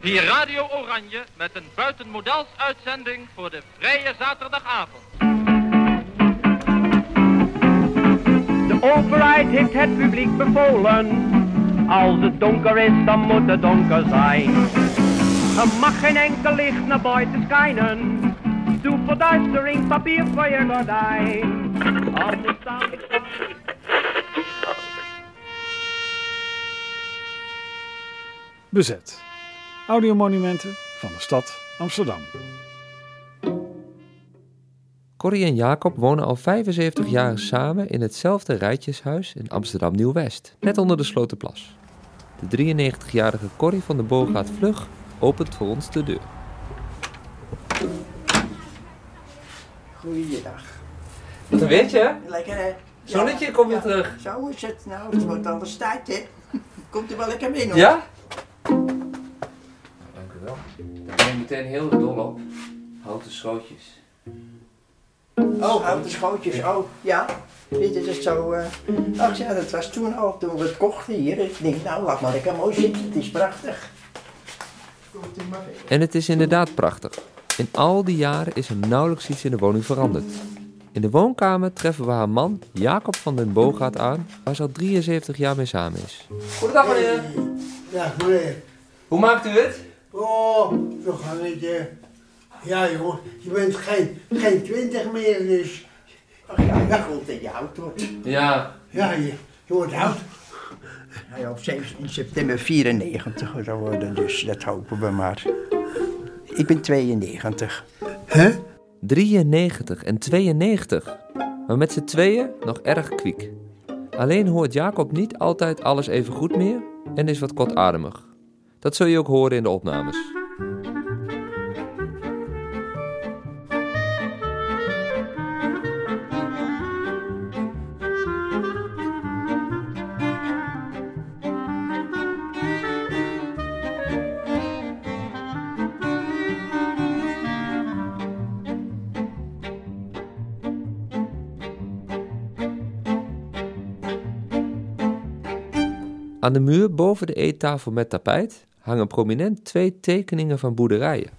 Hier Radio Oranje met een buitenmodels uitzending voor de vrije zaterdagavond. De overheid heeft het publiek bevolen. Als het donker is, dan moet het donker zijn. Er mag geen enkel licht naar buiten schijnen. Doe verduistering, papier voor je gordijn. Anders dan... Bezet. Audiomonumenten van de stad Amsterdam. Corrie en Jacob wonen al 75 jaar samen in hetzelfde rijtjeshuis in Amsterdam Nieuw-West, net onder de Slotenplas. De 93-jarige Corrie van de Boogaard Vlug opent voor ons de deur. Goeiedag. Wat een weertje, Lekker hè? Zonnetje, kom weer terug. Zo is het. Nou, het wordt alles tijd hè. Komt er wel lekker binnen hoor. Ja? Wel. Daar ben je meteen heel dol op. Houten schootjes. Oh, houten schootjes. Oh, ja. Dit is het zo. eh Ach ja, dat was toen al, toen we het kochten hier. Ik denk, nou, laat maar lekker mooi zitten. Het is prachtig. Komt u maar verder. En het is inderdaad prachtig. In al die jaren is er nauwelijks iets in de woning veranderd. In de woonkamer treffen we haar man Jacob van den Boogaard aan, waar ze al 73 jaar mee samen is. Goedendag meneer. Ja, meneer. Hoe maakt u het? Oh, toch een beetje. Ja, jongen, je bent geen, geen twintig meer, dus. Ach ja, ja, goed dat je oud wordt. Ja. Ja, je, je wordt oud. Hij op zeven- in september 94 geworden, dus dat hopen we maar. Ik ben 92. Hè? 93 en 92. Maar met z'n tweeën nog erg kwiek. Alleen hoort Jacob niet altijd alles even goed meer en is wat kortademig. Dat zul je ook horen in de opnames. Aan de muur boven de eettafel met tapijt hangen prominent twee tekeningen van boerderijen.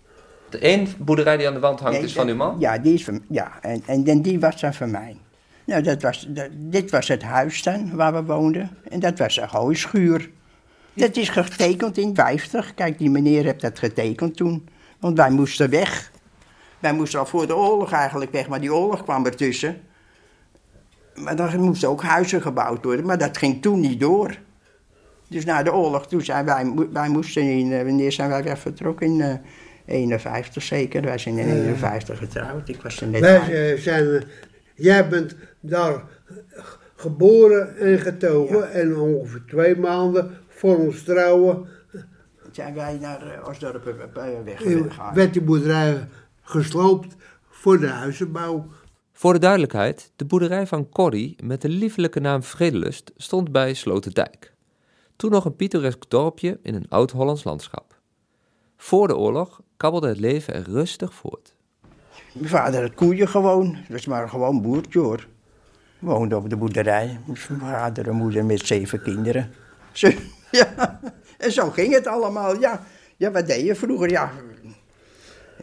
De één boerderij die aan de wand hangt Nee, is van uw man? Ja, die is van, ja en, en, en die was dan van mij. Nou, dat was, dat- dit was het huis dan waar we woonden. En dat was een hooischuur. Dat is getekend in 50. Kijk, die meneer heeft dat getekend toen. Want wij moesten weg. Wij moesten al voor de oorlog eigenlijk weg, maar die oorlog kwam ertussen. Maar dan moesten ook huizen gebouwd worden, maar dat ging toen niet door. Dus na de oorlog, toen zijn wij, wij moesten in, eh, wanneer zijn wij weg vertrokken? In eh 51 zeker. Wij zijn in 51 getrouwd. Ik was er net Wij zijn. eh, Jij bent daar geboren en getogen. Ja. En ongeveer twee maanden voor ons trouwen. Zijn wij naar uh, Osdorp weggegaan. werd die boerderij gesloopt voor de huizenbouw. Voor de duidelijkheid, de boerderij van Corrie met de liefelijke naam Vredelust stond bij Sloterdijk. Toen nog een pittoresk dorpje in een oud-Hollands landschap. Voor de oorlog kabbelde het leven er rustig voort. Mijn vader had koeien gewoon. Dat was maar gewoon een boertje hoor. Woonde op de boerderij. Mijn vader en moeder met zeven kinderen. Ja. En zo ging het allemaal. Ja, ja wat deed je vroeger? Ja,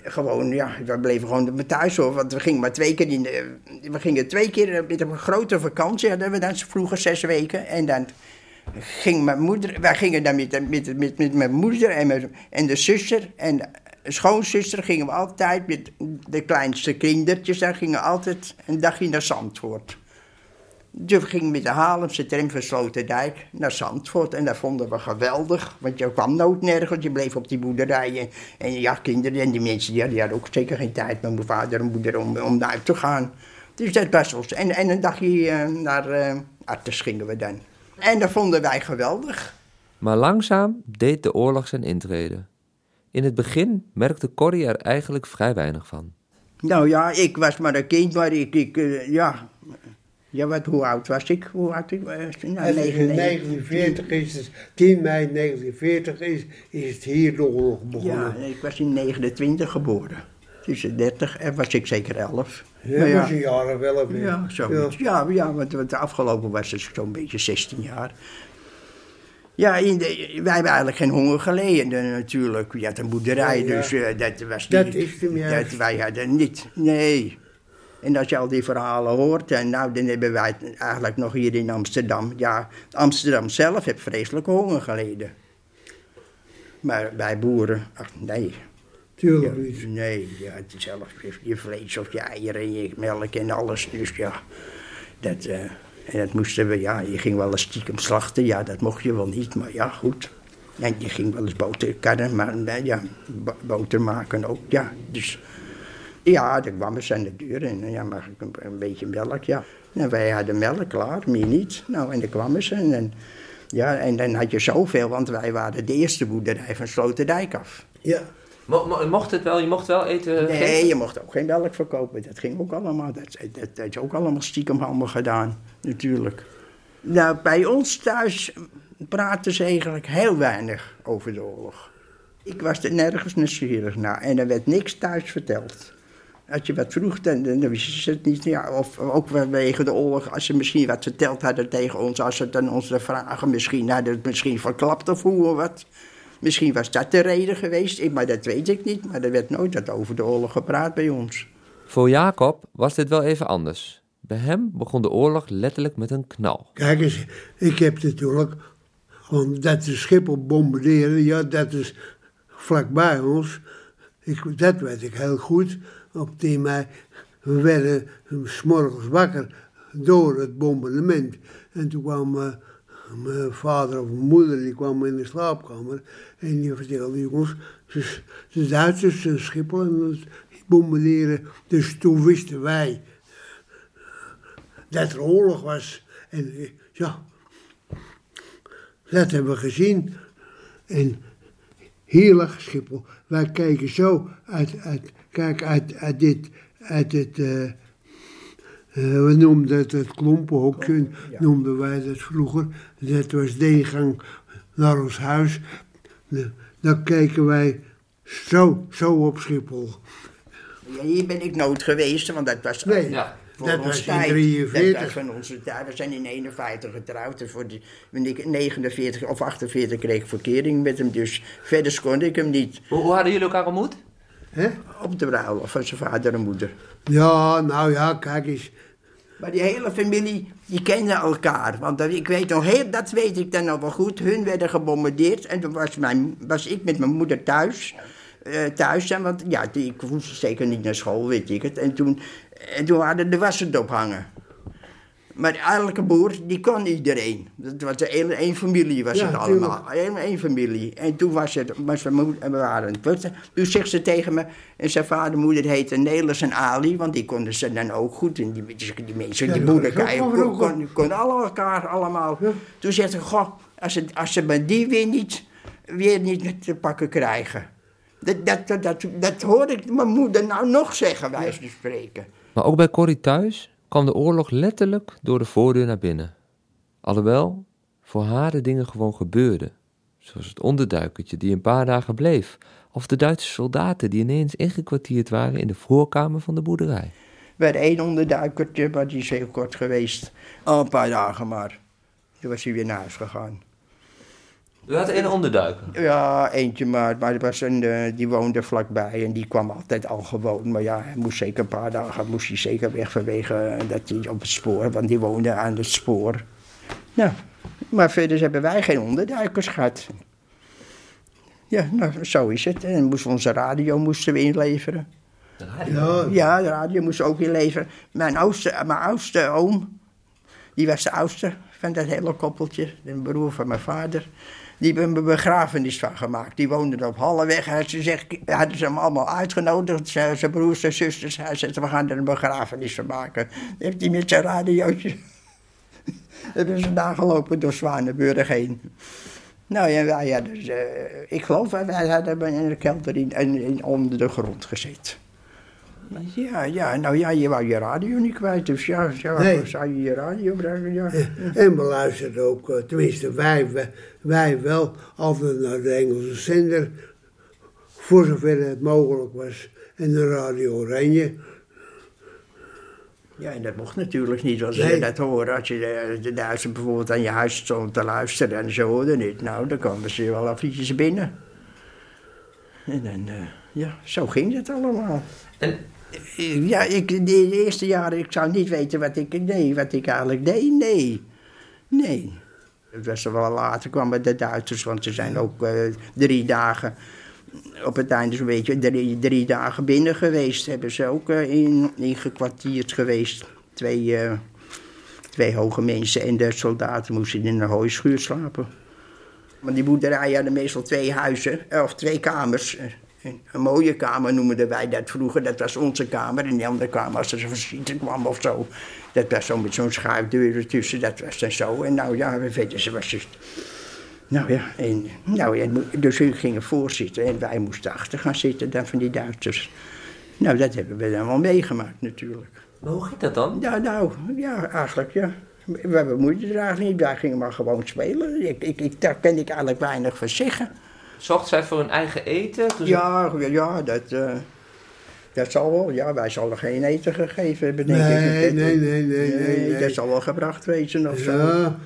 gewoon, ja, we bleven gewoon thuis hoor. Want we gingen maar twee keer in de, We gingen twee keer met een grote vakantie. Hadden we dan vroeger zes weken. En dan ging mijn moeder. Wij gingen dan met, met, met, met mijn moeder en, en de zuster. En de schoonzuster gingen we altijd met de kleinste kindertjes. Daar gingen we altijd een dagje naar Zandvoort. Dus we gingen met de Haarlemse tram van Sloterdijk naar Zandvoort. En dat vonden we geweldig. Want je kwam nooit nergens. Je bleef op die boerderijen. En ja, kinderen en die mensen die hadden, ook zeker geen tijd met mijn vader en moeder om, om uit te gaan. Dus dat was ons. En, en een dagje eh, naar eh Artes gingen we dan. En dat vonden wij geweldig. Maar langzaam deed de oorlog zijn intrede. In het begin merkte Corrie er eigenlijk vrij weinig van. Nou ja, ik was maar een kind, maar ik, ik eh, ja. Ja, wat, hoe oud was ik? Hoe oud ik was? Nou, Het is in 99. 1940 is het, 10 mei 1940 is, is het hier de oorlog Ja, begonnen. ik was in 29 geboren. Tussen 30 en was ik zeker 11. Ja, dat een jaar of wel. Ja, zoiets. Ja, ja want, want de afgelopen was het zo'n beetje 16 jaar. Ja, in de, wij hebben eigenlijk geen honger geleden eh, natuurlijk. Je had een boerderij, Ja, ja. dus eh, dat was Dat niet... is hem juist. dat wij hadden niet, nee. En als je al die verhalen hoort, en nou, dan hebben wij het eigenlijk nog hier in Amsterdam. Ja, Amsterdam zelf heeft vreselijke honger geleden. Maar wij boeren, ach nee. Tuurlijk niet. nee, ja, het is zelf je, vlees of je eieren en je melk en alles. Dus ja, dat, eh, en dat moesten we, ja, je ging wel eens stiekem slachten. Ja, dat mocht je wel niet, maar ja, goed. En je ging wel eens boter karren, maar ja, bo- boter maken ook, ja. Dus ja, dan kwamen ze aan de deur en ja, mag ik een, een beetje melk, ja. Nou, wij hadden melk klaar, meer niet. Nou, en kwamen ze en, en ja, en dan had je zoveel, want wij waren de eerste boerderij van Sloterdijk af. Ja. Mo- mo- mocht het wel? Je mocht wel eten? Nee, geven? je mocht ook geen melk verkopen. Dat ging ook allemaal. Dat, dat, dat is ook allemaal stiekem allemaal gedaan, natuurlijk. Nou, bij ons thuis praten ze eigenlijk heel weinig over de oorlog. Ik was er nergens nieuwsgierig naar en er werd niks thuis verteld. Als je wat vroeg, dan, dan wisten ze het niet. Ja, of ook vanwege de oorlog, als ze misschien wat verteld hadden tegen ons, als ze dan onze vragen misschien hadden, het misschien verklapt of hoe of wat. Misschien was dat de reden geweest, maar dat weet ik niet. Maar er werd nooit over de oorlog gepraat bij ons. Voor Jacob was dit wel even anders. Bij hem begon de oorlog letterlijk met een knal. Kijk eens, ik heb natuurlijk, want dat de Schiphol bombarderen, ja, dat is vlakbij ons. Ik, dat weet ik heel goed. Op 10 mei, we werden s morgens wakker door het bombardement. En toen kwam eh, mijn vader of mijn moeder, die kwam in de slaapkamer. En die vertelde, jongens, de, Duitsers zijn Schiphol en bombarderen. Dus toen wisten wij dat er oorlog was. En eh, ja, dat hebben we gezien. En hier lag Schiphol. Wij kijken zo uit, uit, kijk, uit, uit dit, uit het, eh, we noemden het het klompenhokje, noemden wij dat vroeger. Dat was de ingang naar ons huis. Dan keken wij zo, zo op Schiphol. Ja, hier ben ik nooit geweest, want dat was Nee, Ja. voor dat was in tijd. 43. Dat was van onze tijd. We zijn in 51 getrouwd. En voor de, in 49 of 48 kreeg ik verkering met hem. Dus verder kon ik hem niet. Hoe, hoe hadden jullie elkaar ontmoet? Hè? Op de bruiloft van zijn vader en moeder. Ja, nou ja, kijk eens. Maar die hele familie, die kende elkaar. Want dat, ik weet nog heel, dat weet ik dan nog wel goed. Hun werden gebombardeerd. En toen was, mijn, was ik met mijn moeder thuis. eh, thuis, want ja, ik hoefde zeker niet naar school, weet ik het. En toen, en toen hadden de wassen ophangen. Maar elke boer, die kon iedereen. Dat was hele, één familie was Ja, het allemaal. Eén, één familie. En toen was het, was mijn moeder, en we waren het putten. Toen zegt ze tegen me, en zijn vader en moeder heten Nelis en Ali, want die konden ze dan ook goed. En die, die, die mensen, Ja, die was ook kon, kon, kon alle elkaar allemaal. Ja. Toen zegt ze, goh, als ze, als ze me die weer niet, weer niet te pakken krijgen. Dat, dat, dat, dat, dat hoorde ik mijn moeder nou nog zeggen, wijs te spreken. Maar ook bij Corrie thuis kwam de oorlog letterlijk door de voordeur naar binnen. Alhoewel voor haar de dingen gewoon gebeurden. Zoals het onderduikertje die een paar dagen bleef. Of de Duitse soldaten die ineens ingekwartierd waren in de voorkamer van de boerderij. Bij één onderduikertje, maar die is heel kort geweest. Al een paar dagen maar. Toen was hij weer naar huis gegaan. U had een onderduiker. Ja, eentje maar, maar er was een, eh, die woonde vlakbij en die kwam altijd al gewoon. Maar ja, hij moest zeker een paar dagen moest hij zeker weg vanwege eh, dat hij op het spoor, want die woonde aan het spoor. Nou, maar verder hebben wij geen onderduikers gehad. Ja, nou, zo is het. En moesten we onze radio moesten we inleveren. Ja, Ja, de radio moest ook inleveren. Mijn oudste, mijn oudste oom, die was de oudste van dat hele koppeltje, de broer van mijn vader. Die hebben een begrafenis van gemaakt. Die woonden op Halleweg. Ze zegt, hadden ze hem allemaal uitgenodigd, zijn broers en zusters. Hij zei, we gaan er een begrafenis van maken. Heeft hij met zijn radiootje... hebben ze daar gelopen door Zwanenburg heen. Nou ja, wij ik geloof, wij hadden in de kelder in, in, onder de grond gezet. Ja, ja, nou ja, je wou je radio niet kwijt, dus ja, ja Nee. zou je je radio brengen, ja. En we luisterden ook, eh, tenminste wij, wij, wel, altijd naar de Engelse zender. Voor zover het mogelijk was. En de Radio Oranje. Ja, en dat mocht natuurlijk niet, als je Nee. dat hoorde. Als je de, de Duitsers bijvoorbeeld aan je huis stond te luisteren en ze hoorden niet. Nou, dan kwamen ze wel eventjes binnen. En dan, eh, ja, zo ging het allemaal. En Eh, Ja, ik, de, eerste jaren, ik zou niet weten wat ik, nee, wat ik eigenlijk deed, nee. Nee. Het was er wel later, kwamen de Duitsers, want ze zijn ook eh, drie dagen, op het einde zo'n beetje, drie, drie dagen binnen geweest. Hebben ze ook eh, in, ingekwartierd geweest. Twee, eh, twee hoge mensen en de soldaten moesten in een hooischuur slapen. Want die boerderij hadden meestal twee huizen, eh, of twee kamers. Een, een mooie kamer noemden wij dat vroeger, dat was onze kamer. En die andere kamer, als er een visite kwam of zo, dat was zo met zo'n schuifdeur ertussen, dat was dan zo. En nou ja, we weten ze was dus... Nou ja, en, nou, ja, dus hun gingen voorzitten en wij moesten achter gaan zitten dan van die Duitsers. Nou, dat hebben we dan wel meegemaakt natuurlijk. maar hoe ging dat dan? Ja, nou, ja, eigenlijk, ja. We bemoeiden er eigenlijk niet, wij gingen maar gewoon spelen. Ik, ik, ik, daar kan ik eigenlijk weinig van zeggen. Zocht zij voor hun eigen eten? Toen Ja, ja, dat, eh, dat zal wel. Ja, wij zullen geen eten gegeven hebben, denk Nee, ik. nee, nee, nee, nee, nee. Dat zal wel gebracht wezen of zo. Ja.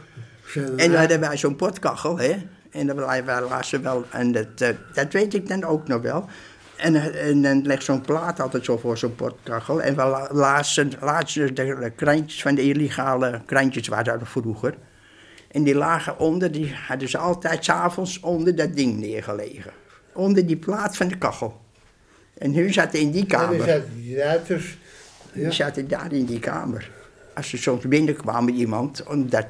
ze- En dan hadden wij zo'n potkachel, hè. En dan wij wel, en dat, eh, dat weet ik dan ook nog wel. En, en dan legt zo'n plaat altijd zo voor zo'n potkachel. En we la- lazen, lazen de, krantjes van de illegale krantjes waren er vroeger. En die lagen onder, die hadden ze altijd s'avonds onder dat ding neergelegen. Onder die plaat van de kachel. En hun zaten in die kamer. zaten die Duitsers. Die zaten daar in die kamer. Als ze soms binnenkwam met iemand, omdat,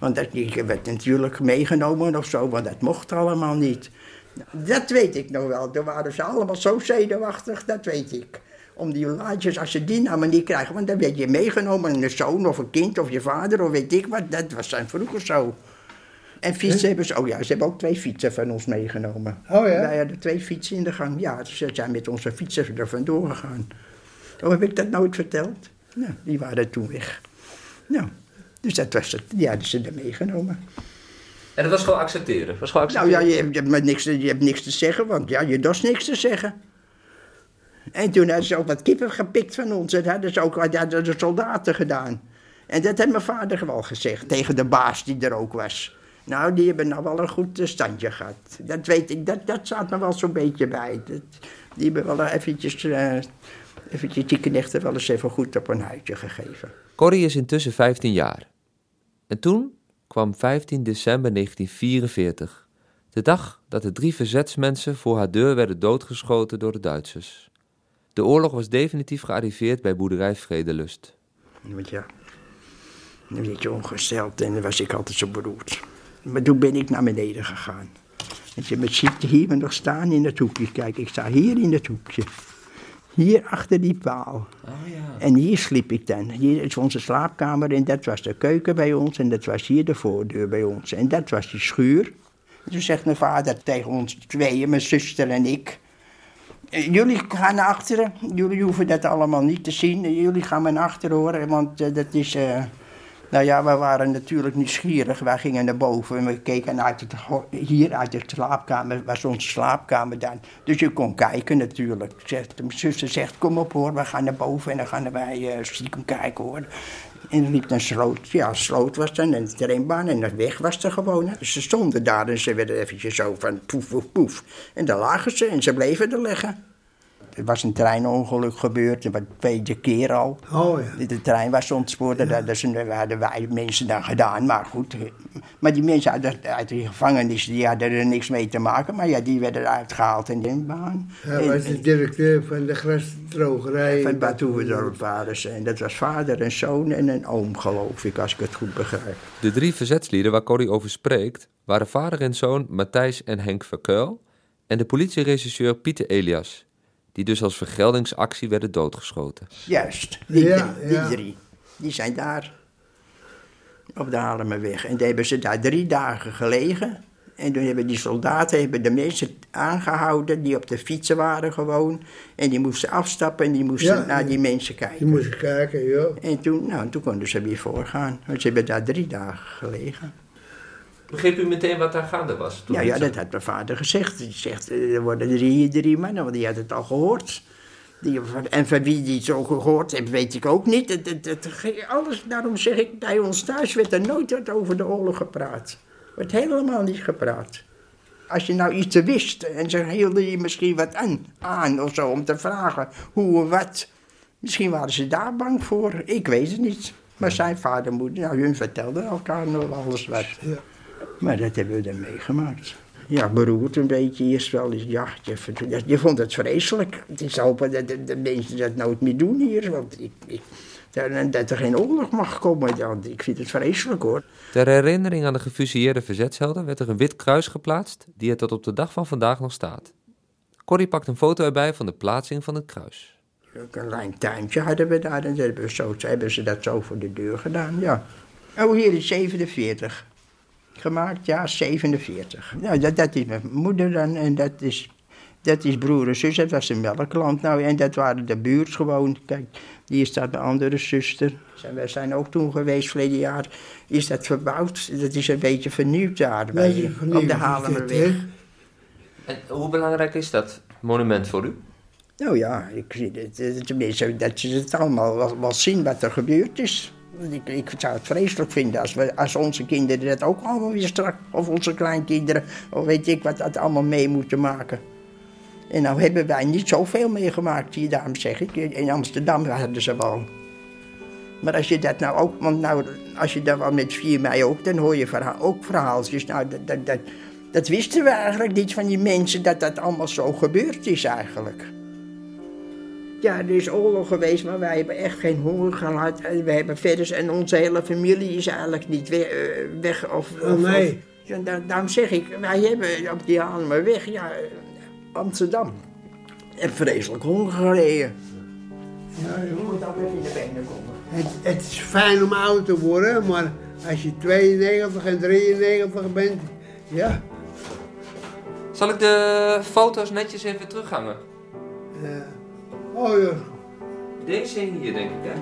want dat werd natuurlijk meegenomen of zo, want dat mocht allemaal niet. Nou, Dat weet ik nog wel. Toen waren ze allemaal zo zenuwachtig, dat weet ik. Om die laadjes, als ze die namen niet krijgen, want dan werd je meegenomen, een zoon of een kind of je vader of weet ik wat. Dat was dan vroeger zo. En fietsen hebben ze, oh ja, ze hebben ook twee fietsen van ons meegenomen. Oh ja? Wij hadden twee fietsen in de gang, ja, ze zijn met onze fietsen er vandoor gegaan. Oh, heb ik dat nooit verteld? Nou, die waren toen weg. Nou, dus dat was het. Die hadden ze er meegenomen. En dat was gewoon accepteren? Was gewoon Nou accepteren? ja, je hebt, je hebt maar niks, te- je hebt niks te zeggen, want ja, je dorst niks te zeggen. En toen hadden ze ook wat kippen gepikt van ons. Dat hadden ze ook hadden de soldaten gedaan. En dat heeft mijn vader wel gezegd tegen de baas die er ook was. Nou, die hebben nou wel een goed eh, standje gehad. Dat weet ik, dat, dat zat me wel zo'n beetje bij. Die hebben wel eventjes, eh eventjes die wel eens even goed op een huidje gegeven. Corrie is intussen 15 jaar. En toen kwam 15 december 1944. De dag dat de drie verzetsmensen voor haar deur werden doodgeschoten door de Duitsers. De oorlog was definitief gearriveerd bij boerderij Vredelust. Want ja, dan werd je ongesteld en dan was ik altijd zo beroerd. Maar toen ben ik naar beneden gegaan. En je ziet hier nog staan in het hoekje. Kijk, ik sta hier in het hoekje. Hier achter die paal. En hier sliep ik dan. Hier is onze slaapkamer en dat was de keuken bij ons en dat was hier de voordeur bij ons. En dat was die schuur. En toen zegt mijn vader tegen ons tweeën, mijn zuster en ik... "Eh, Jullie gaan naar achteren. Jullie hoeven dat allemaal niet te zien. Eh, Jullie gaan maar naar achteren horen, want eh, dat is... nou ja, we waren natuurlijk nieuwsgierig. Wij gingen naar boven en we keken het, hier uit de slaapkamer, was onze slaapkamer dan. Dus je kon kijken natuurlijk. Zegt, mijn zuster zegt, kom op hoor, we gaan naar boven en dan gaan wij eh, stiekem kijken hoor. En er liep een sloot, ja, sloot was dan en de treinbaan en de weg was er gewoon. Dus ze stonden daar en ze werden eventjes zo van poef, poef, poef. En daar lagen ze en ze bleven er liggen. Er was een treinongeluk gebeurd, de tweede keer al. Oh ja. De, trein was ontspoord, dat hadden ze- dat hadden wij mensen dan gedaan. Maar goed, maar die mensen uit, die gevangenis, die hadden er niks mee te maken. Maar ja, die werden eruit gehaald in de baan. Hij was de directeur van de grasdrogerij. van Bad Hoeverdorp waren ze. En dat was vader en zoon en een oom, geloof ik, als ik het goed begrijp. De drie verzetslieden waar Corrie over spreekt waren vader en zoon Matthijs en Henk Verkuil en de politieregisseur Pieter Elias, die dus als vergeldingsactie werden doodgeschoten. Juist, die, Ja, drie, die ja. drie. Die zijn daar op de Halemerweg. En daar hebben ze daar drie dagen gelegen. En toen hebben die soldaten hebben de mensen aangehouden die op de fietsen waren gewoon. En die moesten afstappen en die moesten Ja, naar ja. die mensen kijken. moest kijken, joh. En toen, nou, toen konden ze weer voorgaan. Want ze hebben daar drie dagen gelegen. Begreep u meteen wat daar gaande was? Ja, ja, dat had mijn vader gezegd. Die zegt, eh, er worden drie, drie mannen, want die had het al gehoord. Die, en van wie die zo gehoord heeft, weet ik ook niet. Het, het, het alles, daarom zeg ik, bij ons thuis werd er nooit wat over de oorlog gepraat. Er werd helemaal niet gepraat. Als je nou iets wist en ze hielden je misschien wat aan, aan of zo om te vragen hoe wat. Misschien waren ze daar bang voor, ik weet het niet. Maar zijn vader en moeder, nou, hun vertelden elkaar nog alles wat. Ja. Maar dat hebben we dan meegemaakt. Ja, beroerd een beetje eerst wel eens. Ja, je, vond- je vond het vreselijk. Het is hopen dat de, de mensen dat nooit meer doen hier. Want ik, ik, dat, er geen oorlog mag komen. Want ik vind het vreselijk hoor. Ter herinnering aan de gefusilleerde verzetshelden werd er een wit kruis geplaatst die er tot op de dag van vandaag nog staat. Corrie pakt een foto erbij van de plaatsing van het kruis. Een klein tuintje hadden we daar. En hebben, we zo, hebben ze dat zo voor de deur gedaan. Ja. Oh, hier is 47. Gemaakt, ja, 47. Nou, dat, dat is mijn moeder dan. En dat is, dat is broer en zus. Dat was een melkland. Nou, en dat waren de buurt gewoon. Kijk, hier staat mijn andere zuster. Zijn- Wij zijn ook toen geweest, verleden jaar. Is dat verbouwd? Dat is een beetje vernieuwd daar. bij- op de is Halemerweg. En hoe belangrijk is dat monument voor u? Nou ja, ik zie het, tenminste dat ze het allemaal wel, wel zien wat er gebeurd is. Ik, ik zou het vreselijk vinden als, we, als onze kinderen dat ook allemaal weer straks, of onze kleinkinderen, of weet ik wat, dat allemaal mee moeten maken. En nou hebben wij niet zoveel meegemaakt hier, daarom zeg ik. In Amsterdam hadden ze wel. Maar als je dat nou ook, want nou, als je dat wel met 4 mei ook, dan hoor je verhaal, ook verhaaltjes. Nou, dat, dat, dat, dat wisten we eigenlijk niet van die mensen, dat dat allemaal zo gebeurd is eigenlijk. Ja, er is oorlog geweest, maar wij hebben echt geen honger gehad. En we hebben verder, en onze hele familie is eigenlijk niet weg. eh, weg of, Oh, nee. of- ja, daar- daarom zeg ik, wij hebben op die Haarlemmerweg, ja, eh, Amsterdam, en vreselijk honger gereden. Ja, Je moet ook even in de benen komen. Het, het is fijn om oud te worden, maar als je 92 en 93 bent, ja. Zal ik de foto's netjes even terughangen? eh, oh ja, Deze hier denk ik hè?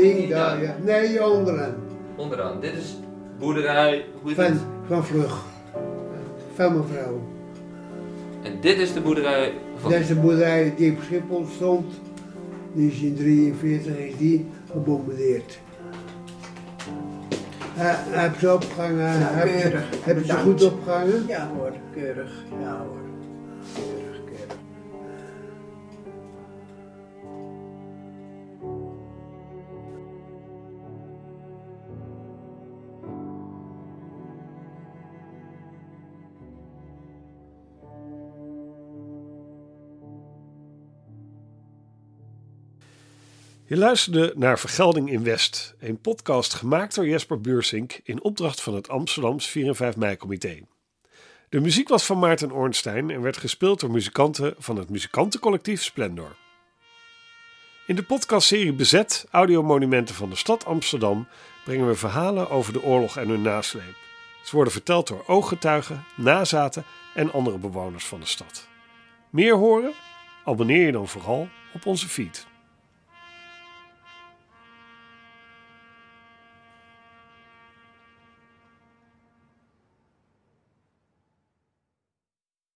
die daar, ja. Nee, die anderen. Onderaan. Dit is boerderij. Hoe Van, het? van Vlug. Van mevrouw. En dit is de boerderij van. Dat is de boerderij die op Schiphol stond. Die is in 43 is die gebombardeerd. Uh, heb ze opgehangen? Ja, heb, je- keurig. heb ze goed opgehangen? Ja hoor, keurig. Ja hoor. Je luisterde naar Vergelding in West, een podcast gemaakt door Jesper Buursink in opdracht van het Amsterdams 4 en 5 mei-comité. De muziek was van Maarten Ornstein en werd gespeeld door muzikanten van het muzikantencollectief Splendor. In de podcastserie Bezet, audiomonumenten van de stad Amsterdam, brengen we verhalen over de oorlog en hun nasleep. Ze worden verteld door ooggetuigen, nazaten en andere bewoners van de stad. Meer horen? Abonneer je dan vooral op onze feed.